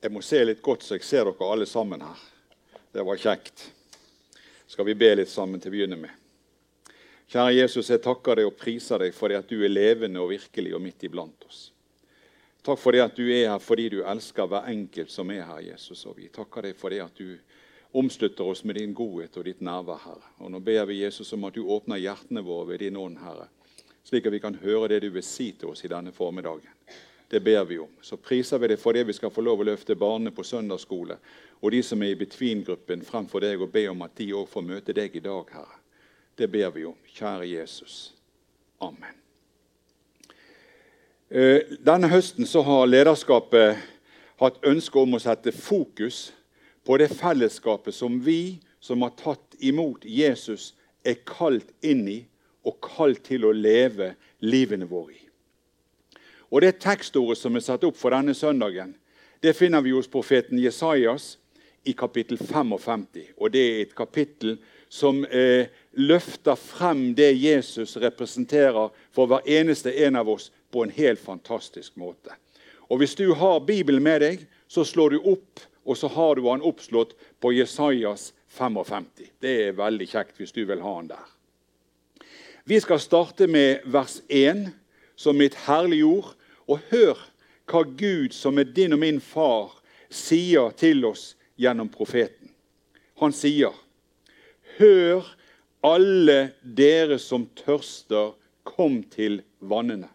Jeg må se litt godt, så jeg ser dere alle sammen her. Det var kjekt. Skal vi be litt sammen til å begynne med? Kjære Jesus, jeg takker deg og priser deg for det at du er levende og virkelig og midt iblant oss. Takk for det at du er her fordi du elsker hver enkelt som er her, Jesus. Og vi takker deg for det at du omslutter oss med din godhet og ditt nærvær, Herre. Og nå ber vi Jesus om at du åpner hjertene våre ved din ånd, Herre, slik at vi kan høre det du vil si til oss i denne formiddagen. Det ber vi om. Så priser vi deg for det vi skal få lov å løfte barna på søndagsskole, og de som er i Between-gruppen, fremfor deg, og be om at de òg får møte deg i dag, Herre. Det ber vi om. Kjære Jesus. Amen. Eh, denne høsten har lederskapet hatt ønske om å sette fokus på det fellesskapet som vi som har tatt imot Jesus, er kalt inn i og kalt til å leve livene våre i. Og Det tekstordet som er satt opp for denne søndagen, det finner vi hos profeten Jesajas i kapittel 55. Og Det er et kapittel som eh, løfter frem det Jesus representerer for hver eneste en av oss på en helt fantastisk måte. Og Hvis du har Bibelen med deg, så slår du opp, og så har du han oppslått på Jesajas 55. Det er veldig kjekt hvis du vil ha han der. Vi skal starte med vers 1, som mitt herlige ord. Og hør hva Gud, som er din og min far, sier til oss gjennom profeten. Han sier, Hør, alle dere som tørster, kom til vannene.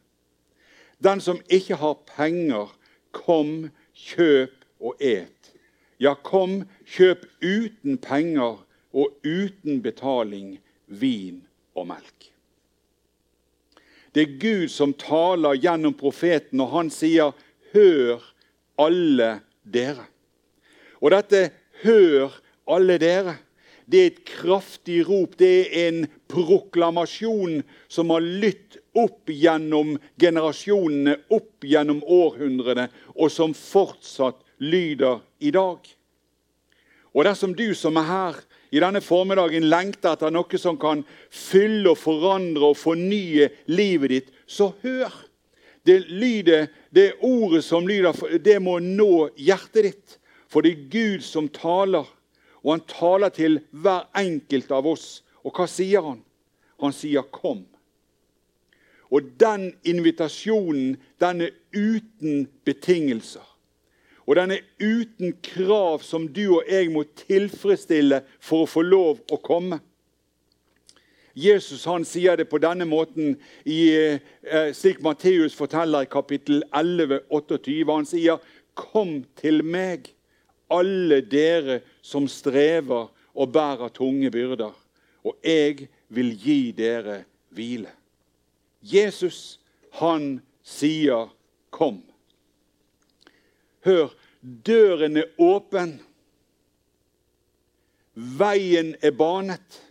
Den som ikke har penger, kom, kjøp og et. Ja, kom, kjøp uten penger og uten betaling vin og melk. Det er Gud som taler gjennom profeten, og han sier, 'Hør, alle dere'. Og dette 'hør, alle dere' det er et kraftig rop. Det er en proklamasjon som har lytt opp gjennom generasjonene, opp gjennom århundrene, og som fortsatt lyder i dag. Og dersom du som er her i denne formiddagen lengter etter noe som kan fylle og forandre og fornye livet ditt, så hør. Det, lyder, det ordet som lyder, det må nå hjertet ditt. For det er Gud som taler, og han taler til hver enkelt av oss. Og hva sier han? Han sier 'kom'. Og den invitasjonen, den er uten betingelser. Og den er uten krav som du og jeg må tilfredsstille for å få lov å komme. Jesus han sier det på denne måten, i, eh, slik Matteus forteller i kapittel 11, 28. Han sier, 'Kom til meg, alle dere som strever og bærer tunge byrder, og jeg vil gi dere hvile.' Jesus, han sier, 'Kom'. Hør, døren er åpen. Veien er banet.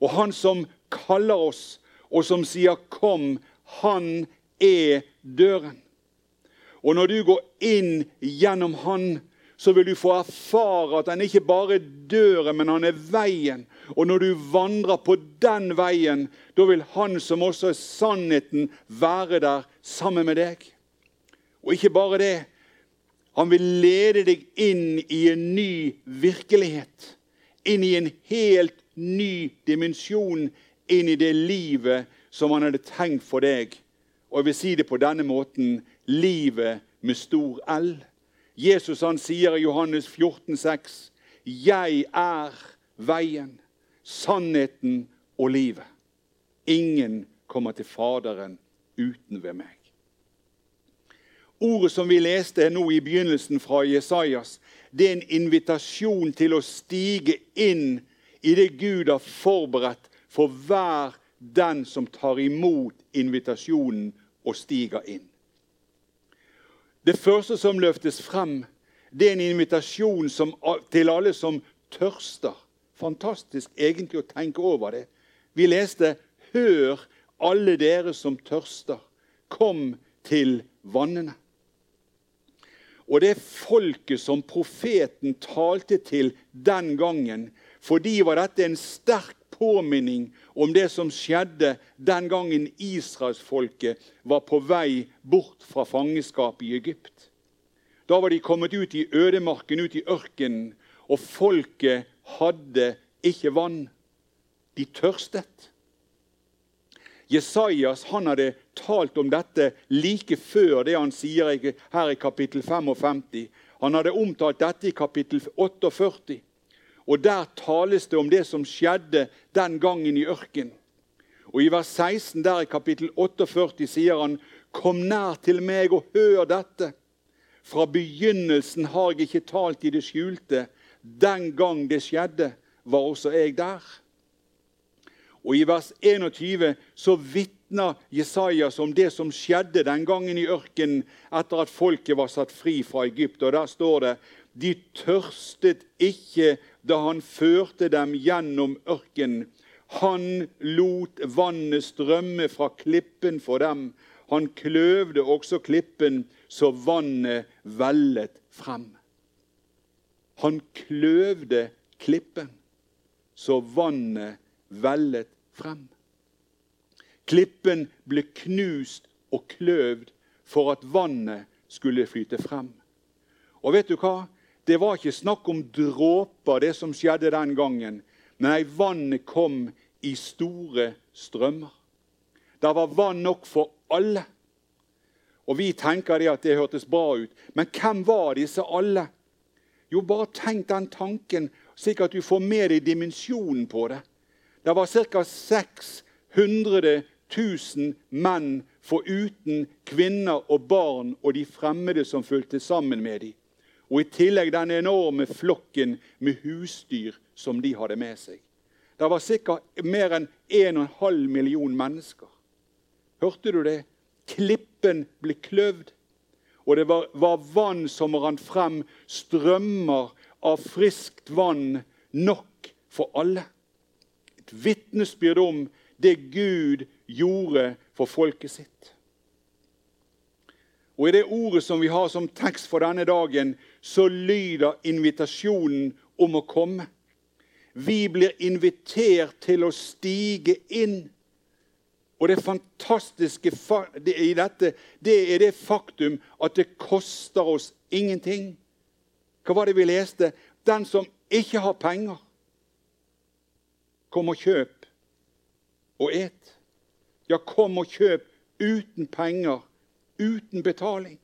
Og han som kaller oss, og som sier 'kom', han er døren. Og når du går inn gjennom han, så vil du få erfare at han ikke bare er døren, men han er veien. Og når du vandrer på den veien, da vil han som også er sannheten, være der sammen med deg. Og ikke bare det. Han vil lede deg inn i en ny virkelighet. Inn i en helt ny dimensjon. Inn i det livet som han hadde tenkt for deg. Og jeg vil si det på denne måten livet med stor L. Jesus han sier i Johannes 14, 14,6.: Jeg er veien, sannheten og livet. Ingen kommer til Faderen uten ved meg. Ordet som vi leste nå i begynnelsen fra Jesajas, det er en invitasjon til å stige inn i det Gud har forberedt for hver den som tar imot invitasjonen og stiger inn. Det første som løftes frem, det er en invitasjon som, til alle som tørster. Fantastisk egentlig å tenke over det. Vi leste 'Hør, alle dere som tørster, kom til vannene'. Og det folket som profeten talte til den gangen, for de var dette en sterk påminning om det som skjedde den gangen israelsfolket var på vei bort fra fangenskapet i Egypt. Da var de kommet ut i ødemarken, ut i ørkenen, og folket hadde ikke vann. De tørstet. Jesajas han hadde talt om dette like før det han sier her i kapittel 55. Han hadde omtalt dette i kapittel 48. Og Der tales det om det som skjedde den gangen i ørkenen. Og I vers 16 der i kapittel 48 sier han, Kom nær til meg og hør dette. Fra begynnelsen har jeg ikke talt i det skjulte. Den gang det skjedde, var også jeg der. Og I vers 21 så vitner Jesajas om det som skjedde den gangen i ørkenen etter at folket var satt fri fra Egypt. Og Der står det de tørstet ikke da han førte dem gjennom ørkenen. Han lot vannet strømme fra klippen for dem. Han kløvde også klippen så vannet vellet frem. Han kløvde klippen så vannet vellet frem. Klippen ble knust og kløvd for at vannet skulle flyte frem. Og vet du hva? Det var ikke snakk om dråper, det som skjedde den gangen. Nei, vannet kom i store strømmer. Det var vann nok for alle. Og Vi tenker det at det hørtes bra ut. Men hvem var disse alle? Jo, bare tenk den tanken, slik at du får med deg dimensjonen på det. Det var ca. 600 000 menn foruten kvinner og barn og de fremmede som fulgte sammen med dem. Og i tillegg den enorme flokken med husdyr som de hadde med seg. Det var ca. mer enn 1,5 million mennesker. Hørte du det? Klippen ble kløvd, og det var, var vann som rant frem, strømmer av friskt vann nok for alle et vitnesbyrd om det Gud gjorde for folket sitt. Og I det ordet som vi har som tekst for denne dagen, så lyder invitasjonen om å komme. Vi blir invitert til å stige inn. Og det fantastiske i dette det er det faktum at det koster oss ingenting. Hva var det vi leste? Den som ikke har penger, Kom og kjøp og et. Ja, kom og kjøp uten penger, uten betaling.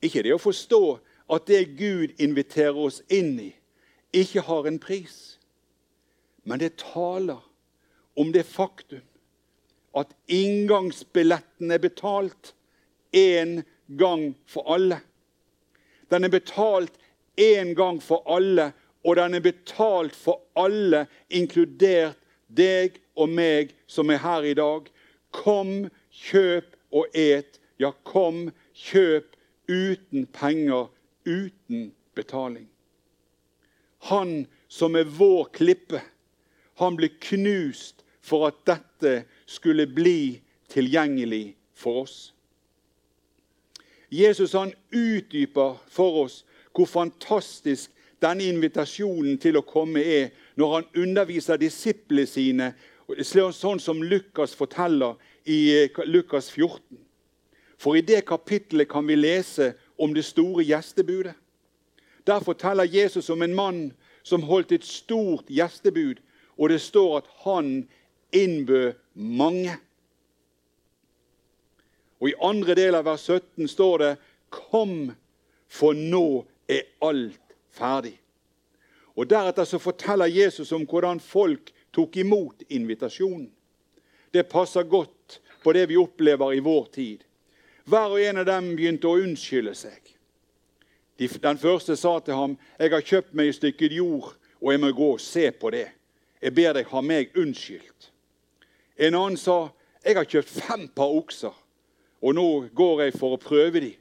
Ikke det å forstå at det Gud inviterer oss inn i, ikke har en pris. Men det taler om det faktum at inngangsbilletten er betalt én gang for alle. Den er betalt én gang for alle, og den er betalt for alle, inkludert deg og meg som er her i dag. Kom, kjøp og et. Ja, kom, kjøp uten penger, uten betaling. Han som er vår klippe, han ble knust for at dette skulle bli tilgjengelig for oss. Jesus han utdyper for oss hvor fantastisk denne invitasjonen til å komme er når han underviser disiplene sine, sånn som Lukas forteller i eh, Lukas 14. For i det kapittelet kan vi lese om det store gjestebudet. Der forteller Jesus om en mann som holdt et stort gjestebud, og det står at han innbød mange. Og I andre del av vers 17 står det 'Kom, for nå er alt ferdig. Og Deretter så forteller Jesus om hvordan folk tok imot invitasjonen. Det passer godt på det vi opplever i vår tid. Hver og en av dem begynte å unnskylde seg. Den første sa til ham, 'Jeg har kjøpt meg et stykke jord, og jeg må gå og se på det.' 'Jeg ber deg ha meg unnskyldt.' En annen sa, 'Jeg har kjøpt fem par okser, og nå går jeg for å prøve dem.'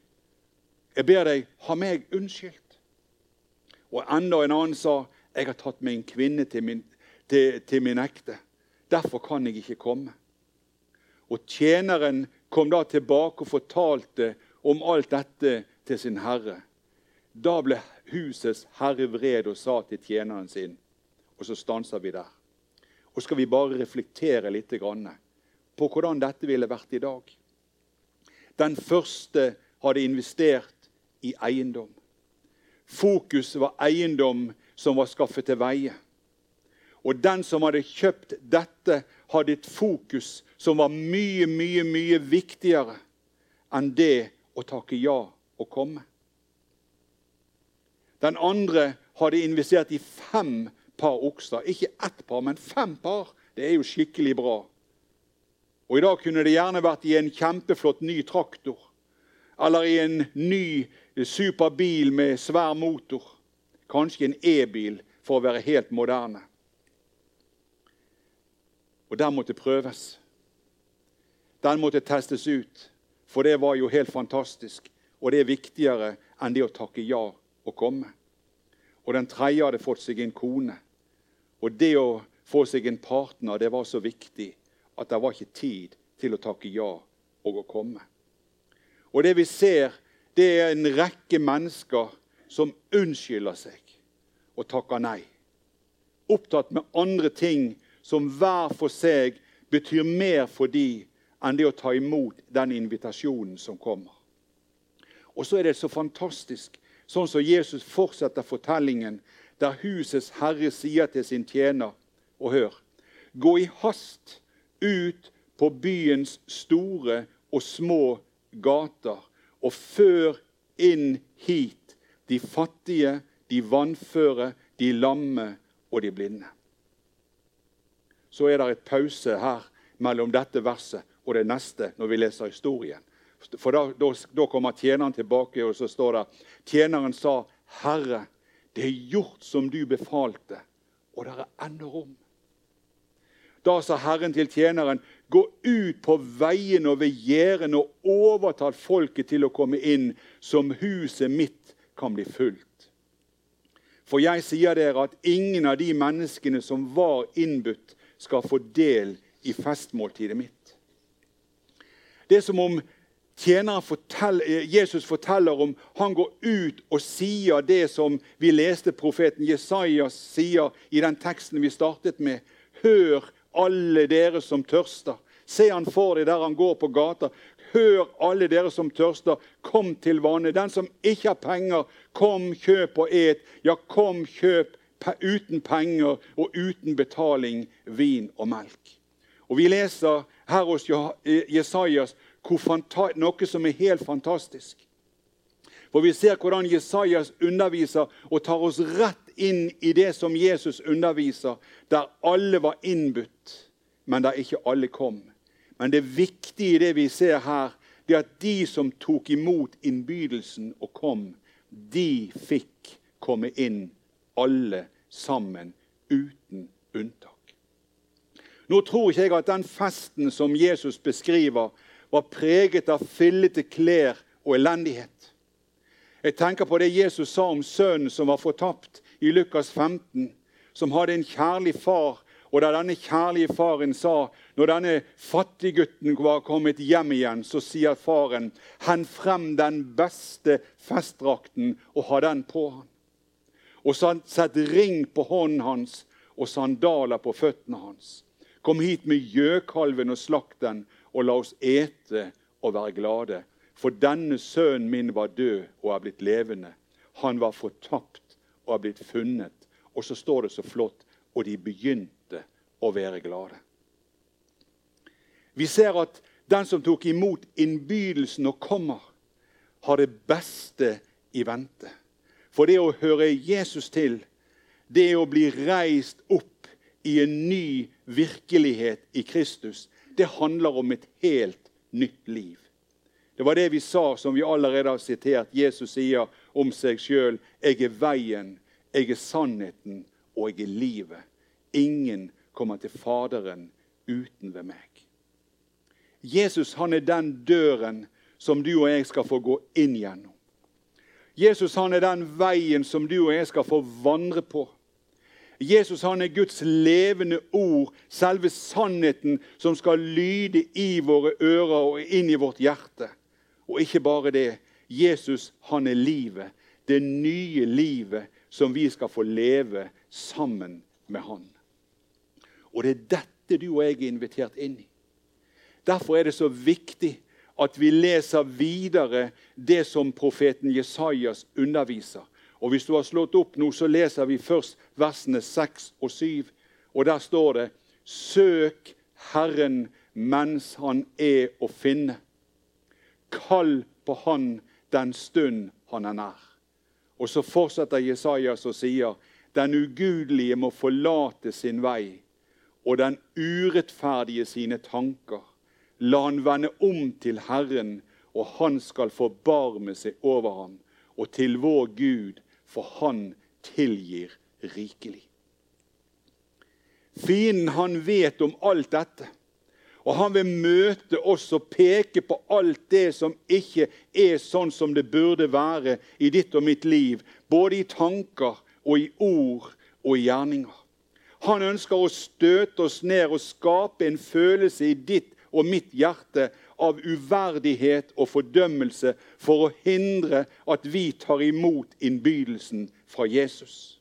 'Jeg ber deg ha meg unnskyldt.' Og enda en annen sa jeg har tatt med en kvinne til min, til, til min ekte. Derfor kan jeg ikke komme. Og Tjeneren kom da tilbake og fortalte om alt dette til sin herre. Da ble husets herre vred og sa til tjeneren sin Og så stanser vi der. Og skal vi bare reflektere litt på hvordan dette ville vært i dag. Den første hadde investert i eiendom. Fokus var eiendom som var skaffet til veie. Og den som hadde kjøpt dette, hadde et fokus som var mye, mye, mye viktigere enn det å takke ja og komme. Den andre hadde investert i fem par okser. Ikke ett par, men fem par. Det er jo skikkelig bra. Og I dag kunne det gjerne vært i en kjempeflott ny traktor. Eller i en ny superbil med svær motor. Kanskje en e-bil, for å være helt moderne. Og den måtte prøves. Den måtte testes ut, for det var jo helt fantastisk. Og det er viktigere enn det å takke ja og komme. Og den tredje hadde fått seg en kone. Og det å få seg en partner, det var så viktig at det var ikke tid til å takke ja og å komme. Og det vi ser, det er en rekke mennesker som unnskylder seg og takker nei. Opptatt med andre ting som hver for seg betyr mer for de enn det å ta imot den invitasjonen som kommer. Og så er det så fantastisk, sånn som Jesus fortsetter fortellingen, der husets herre sier til sin tjener, og hør Gå i hast ut på byens store og små gater og før inn hit de fattige, de vannføre, de lamme og de blinde. Så er det et pause her mellom dette verset og det neste når vi leser historien. For Da, da, da kommer tjeneren tilbake, og så står det Tjeneren sa, 'Herre, det er gjort som du befalte, og det er ennå rom.' Da sa Herren til tjeneren, 'Gå ut på veiene og ved gjerdene og overtal folket til å komme inn, som huset mitt kan bli fullt.' For jeg sier dere at ingen av de menneskene som var innbudt, skal få del i festmåltidet mitt. Det er som om forteller, Jesus forteller om han går ut og sier det som vi leste profeten Jesajas sier i den teksten vi startet med. Hør, alle dere som tørster. Se han for deg der han går på gata. Hør, alle dere som tørster, kom til vannet. Den som ikke har penger, kom, kjøp og et. Ja, kom, kjøp uten penger og uten betaling vin og melk. Og Vi leser her hos Jesajas noe som er helt fantastisk. For Vi ser hvordan Jesajas underviser og tar oss rett inn i det som Jesus underviser, der alle var innbudt, men der ikke alle kom. Men det viktige i det vi ser her, det er at de som tok imot innbydelsen og kom, de fikk komme inn, alle sammen, uten unntak. Nå tror ikke jeg at den festen som Jesus beskriver, var preget av fillete klær og elendighet. Jeg tenker på det Jesus sa om sønnen som var fortapt i Lukas 15, som hadde en kjærlig far og da denne kjærlige faren sa, når denne fattiggutten var kommet hjem igjen, så sier faren, 'Hent frem den beste festdrakten og ha den på han.' Og så sett ring på hånden hans og sandaler på føttene hans. Kom hit med gjøkalven og slakt den, og la oss ete og være glade. For denne sønnen min var død og er blitt levende. Han var fortapt og er blitt funnet. Og så står det så flott og de begynte å være glade. Vi ser at den som tok imot innbydelsen og kommer, har det beste i vente. For det å høre Jesus til, det å bli reist opp i en ny virkelighet i Kristus, det handler om et helt nytt liv. Det var det vi sa, som vi allerede har sitert. Jesus sier om seg sjøl, 'Jeg er veien, jeg er sannheten, og jeg er livet. Ingen kommer til Faderen uten ved meg. Jesus han er den døren som du og jeg skal få gå inn gjennom. Jesus han er den veien som du og jeg skal få vandre på. Jesus han er Guds levende ord, selve sannheten som skal lyde i våre ører og inn i vårt hjerte. Og ikke bare det. Jesus han er livet, det nye livet som vi skal få leve sammen med Han. Og det er dette du og jeg er invitert inn i. Derfor er det så viktig at vi leser videre det som profeten Jesajas underviser. Og Hvis du har slått opp nå, så leser vi først versene 6 og 7. Og der står det Søk Herren mens han er å finne. Kall på Han den stund han er nær. Og så fortsetter Jesajas og sier den ugudelige må forlate sin vei, og den urettferdige sine tanker. La han vende om til Herren, og han skal forbarme seg over ham, og til vår Gud, for han tilgir rikelig. Fienden han vet om alt dette. Og han vil møte oss og peke på alt det som ikke er sånn som det burde være i ditt og mitt liv, både i tanker og i ord og i gjerninger. Han ønsker å støte oss ned og skape en følelse i ditt og mitt hjerte av uverdighet og fordømmelse for å hindre at vi tar imot innbydelsen fra Jesus.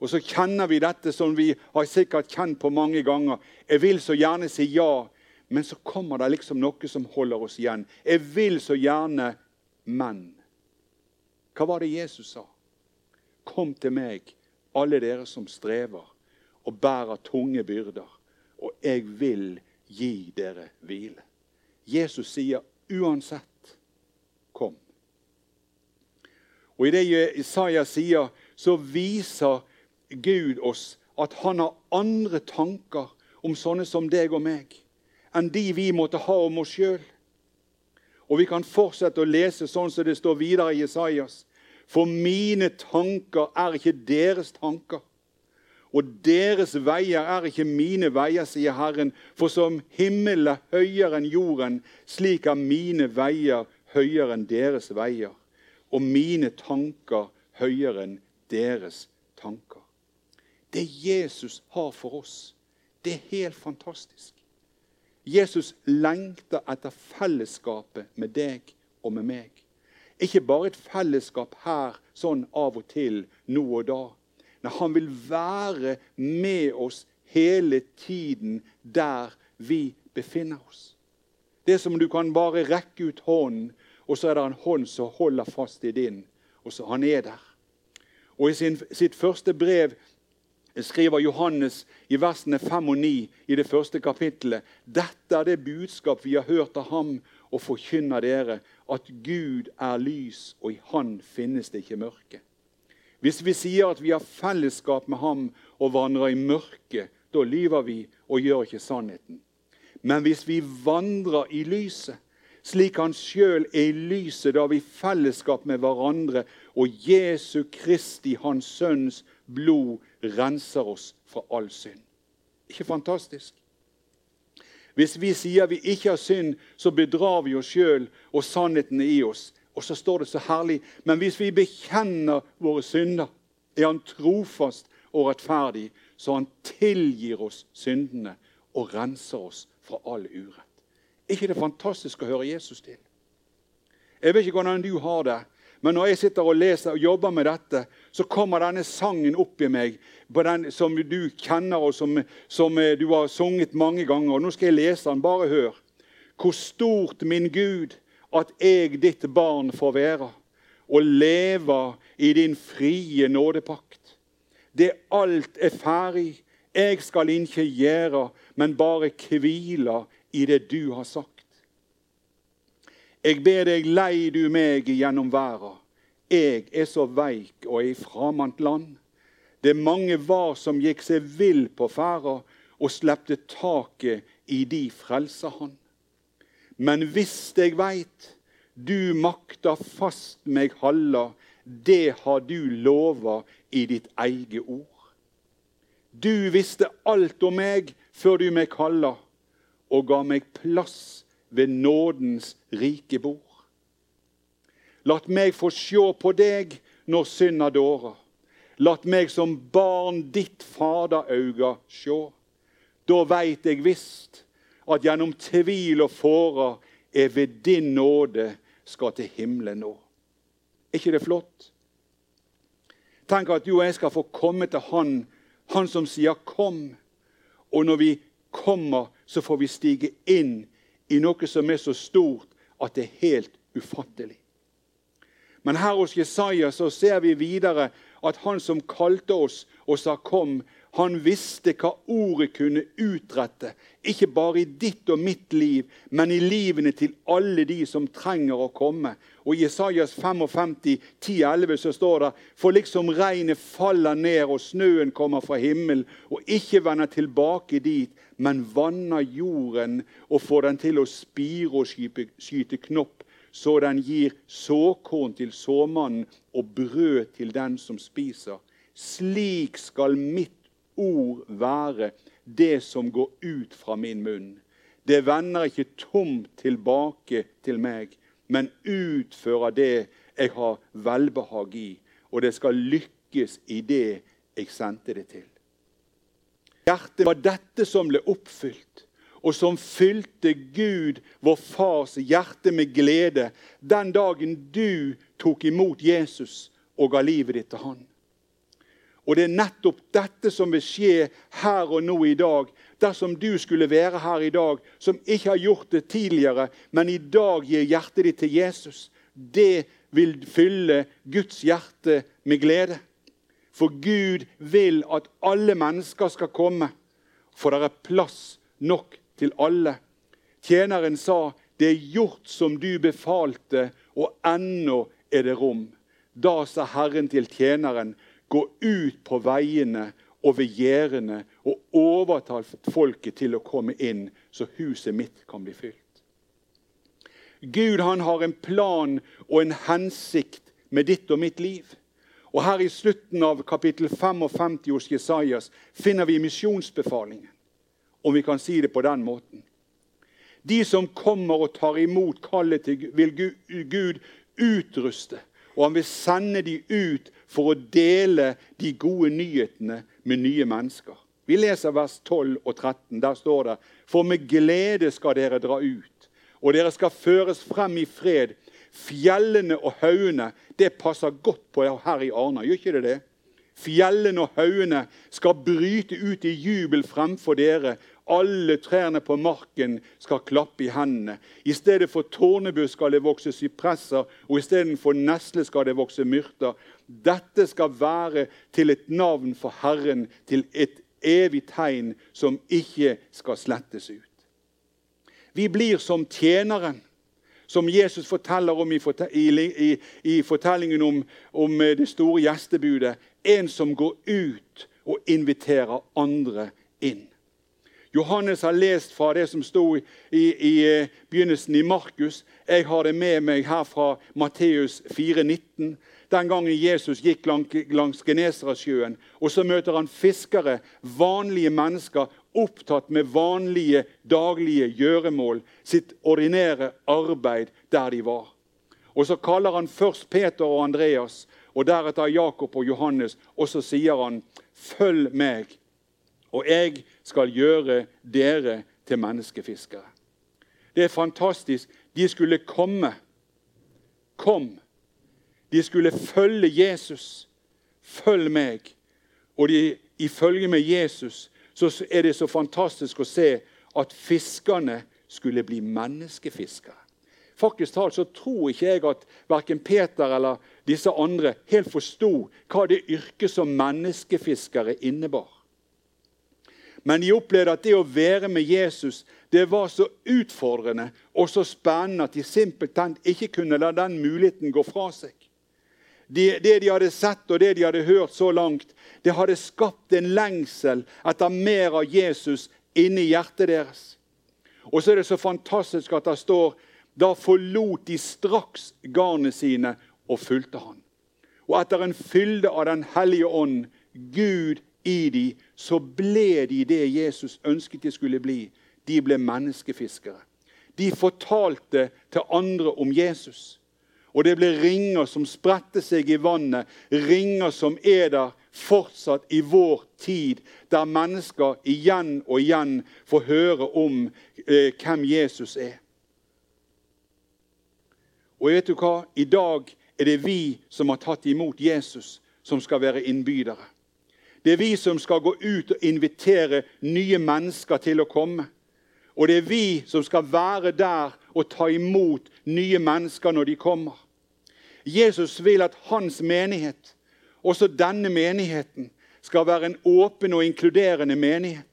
Og så kjenner vi dette som vi har sikkert kjent på mange ganger. Jeg vil så gjerne si ja, men så kommer det liksom noe som holder oss igjen. Jeg vil så gjerne, men. Hva var det Jesus sa? Kom til meg, alle dere som strever og bærer tunge byrder, og jeg vil gi dere hvile. Jesus sier uansett kom. Og I det Isaiah sier, så viser Gud oss at han har andre tanker om sånne som deg og meg enn de vi måtte ha om oss sjøl. Og vi kan fortsette å lese sånn som det står videre i Jesajas. For mine tanker er ikke deres tanker. Og deres veier er ikke mine veier, sier Herren. For som himmelen er høyere enn jorden, slik er mine veier høyere enn deres veier. Og mine tanker høyere enn deres tanker. Det Jesus har for oss, det er helt fantastisk. Jesus lengter etter fellesskapet med deg og med meg. Ikke bare et fellesskap her sånn av og til, nå og da. Nei, han vil være med oss hele tiden der vi befinner oss. Det er som du kan bare rekke ut hånden, og så er det en hånd som holder fast i din. og så Han er der. Og I sin, sitt første brev skriver Johannes i versene 5 og 9 i det første kapittelet. Dette er det budskap vi har hørt av ham og forkynner dere, at Gud er lys, og i Han finnes det ikke mørke. Hvis vi sier at vi har fellesskap med ham og vandrer i mørket, da lyver vi og gjør ikke sannheten. Men hvis vi vandrer i lyset, slik han sjøl er i lyset, da har vi fellesskap med hverandre, og Jesu Kristi, hans sønns blod, renser oss fra all synd. Ikke fantastisk? Hvis vi sier vi ikke har synd, så bedrar vi oss sjøl, og sannheten er i oss. Og så står det så herlig Men hvis vi bekjenner våre synder, er Han trofast og rettferdig, så Han tilgir oss syndene og renser oss fra all urett. ikke det fantastisk å høre Jesus til? Jeg vet ikke hvordan du har det, men når jeg sitter og leser og jobber med dette, så kommer denne sangen opp i meg den, som du kjenner, og som, som, eh, du har sunget mange ganger. Og Nå skal jeg lese den. Bare hør. Hvor stort, min Gud, at jeg, ditt barn, får være, og leve i din frie nådepakt. Det alt er ferdig. Jeg skal ikke gjøre, men bare hvile i det du har sagt. Jeg ber deg, lei du meg gjennom verda. Jeg er så veik og i framant land. Det mange var som gikk seg vill på ferda og slepte taket i de frelser han. Men hvis jeg veit du makta fast meg halla, det har du lova i ditt eget ord. Du visste alt om meg før du meg kalla, og ga meg plass ved nådens rike bord. Lat meg få sjå på deg når synda dårer. Lat meg som barn ditt faderauga sjå. Da veit eg visst at gjennom tvil og fåra er ved din nåde skal til himmelen nå. Er ikke det flott? Tenk at du og jeg skal få komme til Han, Han som sier 'kom'. Og når vi kommer, så får vi stige inn i noe som er så stort at det er helt ufattelig. Men her hos Jesaja så ser vi videre at han som kalte oss og sa 'kom', han visste hva ordet kunne utrette, ikke bare i ditt og mitt liv, men i livene til alle de som trenger å komme. Og I Jesajas 55, 10-11 så står det For liksom regnet faller ned og snøen kommer fra himmelen og ikke vender tilbake dit, men vanner jorden og får den til å spire og skyte knopp, så den gir såkorn til såmannen og brød til den som spiser. Slik skal mitt ord være det som går ut fra min munn. Det vender ikke tomt tilbake til meg, men utfører det jeg har velbehag i, og det skal lykkes i det jeg sendte det til. Hjertet var dette som ble oppfylt, og som fylte Gud, vår Fars hjerte med glede den dagen du tok imot Jesus og ga livet ditt til Han. Og det er nettopp dette som vil skje her og nå i dag. Dersom du skulle være her i dag som ikke har gjort det tidligere, men i dag gir hjertet ditt til Jesus. Det vil fylle Guds hjerte med glede. For Gud vil at alle mennesker skal komme, for det er plass nok til alle. Tjeneren sa, 'Det er gjort som du befalte, og ennå er det rom.' Da sa Herren til tjeneren, Gå ut på veiene og ved gjerdene og overtal folket til å komme inn, så huset mitt kan bli fylt. Gud han har en plan og en hensikt med ditt og mitt liv. Og Her i slutten av kapittel 55 hos Jesajas finner vi misjonsbefalingen, om vi kan si det på den måten. De som kommer og tar imot kallet til vil Gud utruste, og han vil sende de ut for å dele de gode nyhetene med nye mennesker. Vi leser vers 12 og 13. Der står det For med glede skal dere dra ut, og dere skal føres frem i fred. Fjellene og haugene Det passer godt på her i Arna, gjør ikke det det? Fjellene og haugene skal bryte ut i jubel fremfor dere, alle trærne på marken skal klappe i hendene. I stedet for tårnebusk skal det vokse sypresser, og istedenfor nesle skal det vokse myrter. Dette skal være til et navn for Herren, til et evig tegn som ikke skal slettes ut. Vi blir som tjeneren, som Jesus forteller om i, i, i fortellingen om, om det store gjestebudet. En som går ut og inviterer andre inn. Johannes har lest fra det som sto i, i eh, begynnelsen i Markus. Jeg har det med meg her fra Matteus 4,19. Den gangen Jesus gikk langs Genesaretsjøen, og så møter han fiskere, vanlige mennesker, opptatt med vanlige daglige gjøremål, sitt ordinære arbeid der de var. Og Så kaller han først Peter og Andreas, og deretter Jakob og Johannes, og så sier han, 'Følg meg' og jeg skal gjøre dere til menneskefiskere. Det er fantastisk. De skulle komme. Kom. De skulle følge Jesus. Følg meg. Og de, følge med Jesus så er det så fantastisk å se at fiskerne skulle bli menneskefiskere. Faktisk talt så tror ikke jeg at verken Peter eller disse andre helt forsto hva det yrket som menneskefiskere innebar. Men de opplevde at det å være med Jesus det var så utfordrende og så spennende at de simpelthen ikke kunne la den muligheten gå fra seg. Det, det de hadde sett og det de hadde hørt så langt, det hadde skapt en lengsel etter mer av Jesus inni hjertet deres. Og så er det så fantastisk at det står da forlot de straks garnene sine og fulgte han. Og etter en fylde av Den hellige ånd, Gud i de, så ble de det Jesus ønsket de skulle bli. De ble menneskefiskere. De fortalte til andre om Jesus. Og det ble ringer som spredte seg i vannet, ringer som er der fortsatt i vår tid, der mennesker igjen og igjen får høre om eh, hvem Jesus er. Og vet du hva? I dag er det vi som har tatt imot Jesus, som skal være innbydere. Det er vi som skal gå ut og invitere nye mennesker til å komme. Og det er vi som skal være der og ta imot nye mennesker når de kommer. Jesus vil at hans menighet, også denne menigheten, skal være en åpen og inkluderende menighet.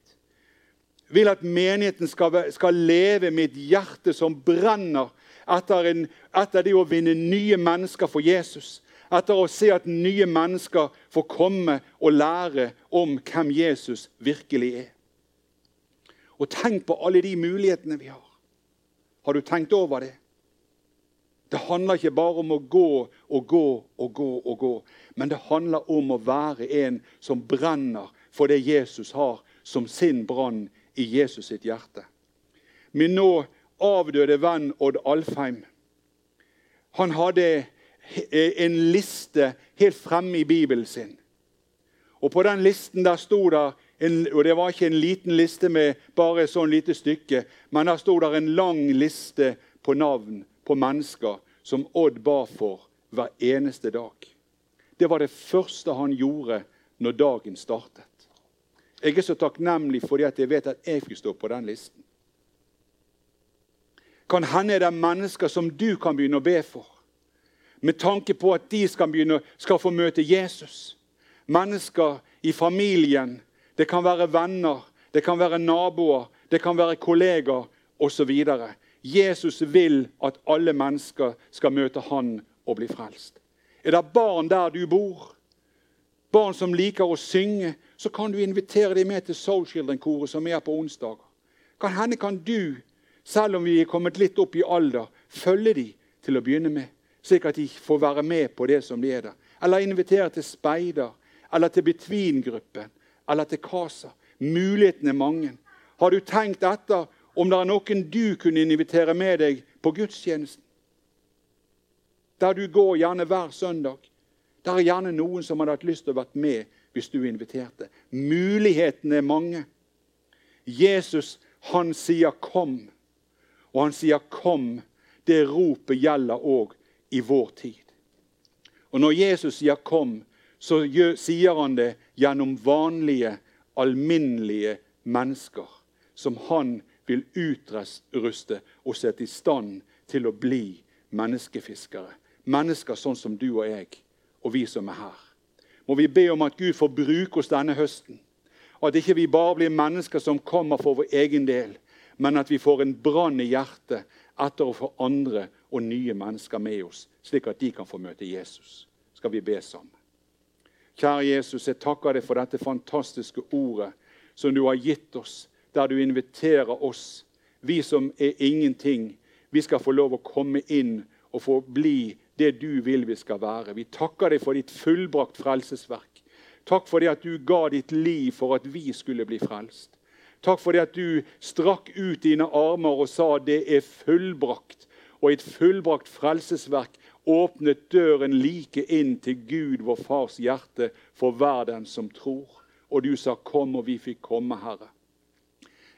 Vil at menigheten skal, skal leve med et hjerte som brenner etter, en, etter det å vinne nye mennesker for Jesus. Etter å se at nye mennesker får komme og lære om hvem Jesus virkelig er. Og tenk på alle de mulighetene vi har. Har du tenkt over det? Det handler ikke bare om å gå og gå og gå, og gå, men det handler om å være en som brenner for det Jesus har som sin brann i Jesus sitt hjerte. Min nå avdøde venn Odd Alfheim han hadde en liste helt fremme i Bibelen sin. Og På den listen der sto det en, og Det var ikke en liten liste med bare et sånn lite stykke, men der sto det en lang liste på navn på mennesker som Odd ba for hver eneste dag. Det var det første han gjorde når dagen startet. Jeg er så takknemlig fordi at jeg vet at jeg fikk stå på den listen. Kan hende det er mennesker som du kan begynne å be for, med tanke på at de skal, begynne, skal få møte Jesus. Mennesker i familien det kan være venner, det kan være naboer, det kan være kollegaer osv. Jesus vil at alle mennesker skal møte han og bli frelst. Er det barn der du bor, barn som liker å synge, så kan du invitere dem med til Soul Children-koret som er på onsdager. Kan hende kan du, selv om vi er kommet litt opp i alder, følge dem til å begynne med, slik at de får være med på det som de er der. Eller invitere til speider, eller til Between-gruppen, eller til Kasa. Mulighetene er mange. Har du tenkt etter om det er noen du kunne invitere med deg på gudstjenesten? Der du går gjerne hver søndag. Der er gjerne noen som hadde hatt lyst til å være med hvis du inviterte. Mulighetene er mange. Jesus, han sier 'kom', og han sier 'kom'. Det ropet gjelder òg i vår tid. Og når Jesus sier 'kom', så sier han det gjennom vanlige, alminnelige mennesker som han vil utruste og sette i stand til å bli menneskefiskere. Mennesker sånn som du og jeg, og vi som er her. Må vi be om at Gud får bruke oss denne høsten. At ikke vi bare blir mennesker som kommer for vår egen del, men at vi får en brann i hjertet etter å få andre og nye mennesker med oss, slik at de kan få møte Jesus. Skal vi be sammen? Kjære Jesus, jeg takker deg for dette fantastiske ordet som du har gitt oss, der du inviterer oss, vi som er ingenting. Vi skal få lov å komme inn og få bli det du vil vi skal være. Vi takker deg for ditt fullbrakt frelsesverk. Takk for det at du ga ditt liv for at vi skulle bli frelst. Takk for det at du strakk ut dine armer og sa det er fullbrakt. Og i et fullbrakt frelsesverk åpnet døren like inn til Gud, vår Fars hjerte, for hver den som tror. Og du sa 'kom', og vi fikk komme, Herre.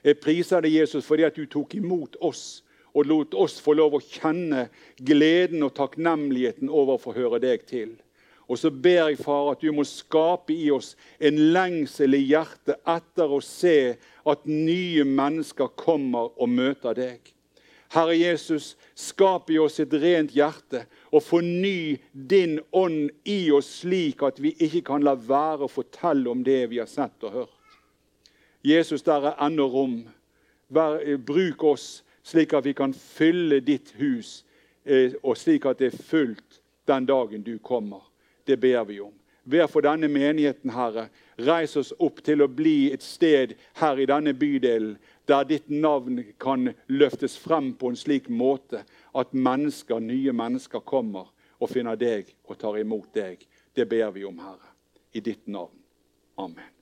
Jeg priser deg, Jesus, fordi at du tok imot oss og lot oss få lov å kjenne gleden og takknemligheten over å få høre deg til. Og så ber jeg, far, at du må skape i oss en lengsel i hjertet etter å se at nye mennesker kommer og møter deg. Herre Jesus, skap i oss et rent hjerte og forny din ånd i oss slik at vi ikke kan la være å fortelle om det vi har sett og hørt. Jesus, der er ennå rom. bruk oss slik at vi kan fylle ditt hus, eh, og slik at det er fullt den dagen du kommer. Det ber vi om. Vær for denne menigheten, Herre. Reis oss opp til å bli et sted her i denne bydelen der ditt navn kan løftes frem på en slik måte at mennesker, nye mennesker kommer og finner deg og tar imot deg. Det ber vi om, Herre, i ditt navn. Amen.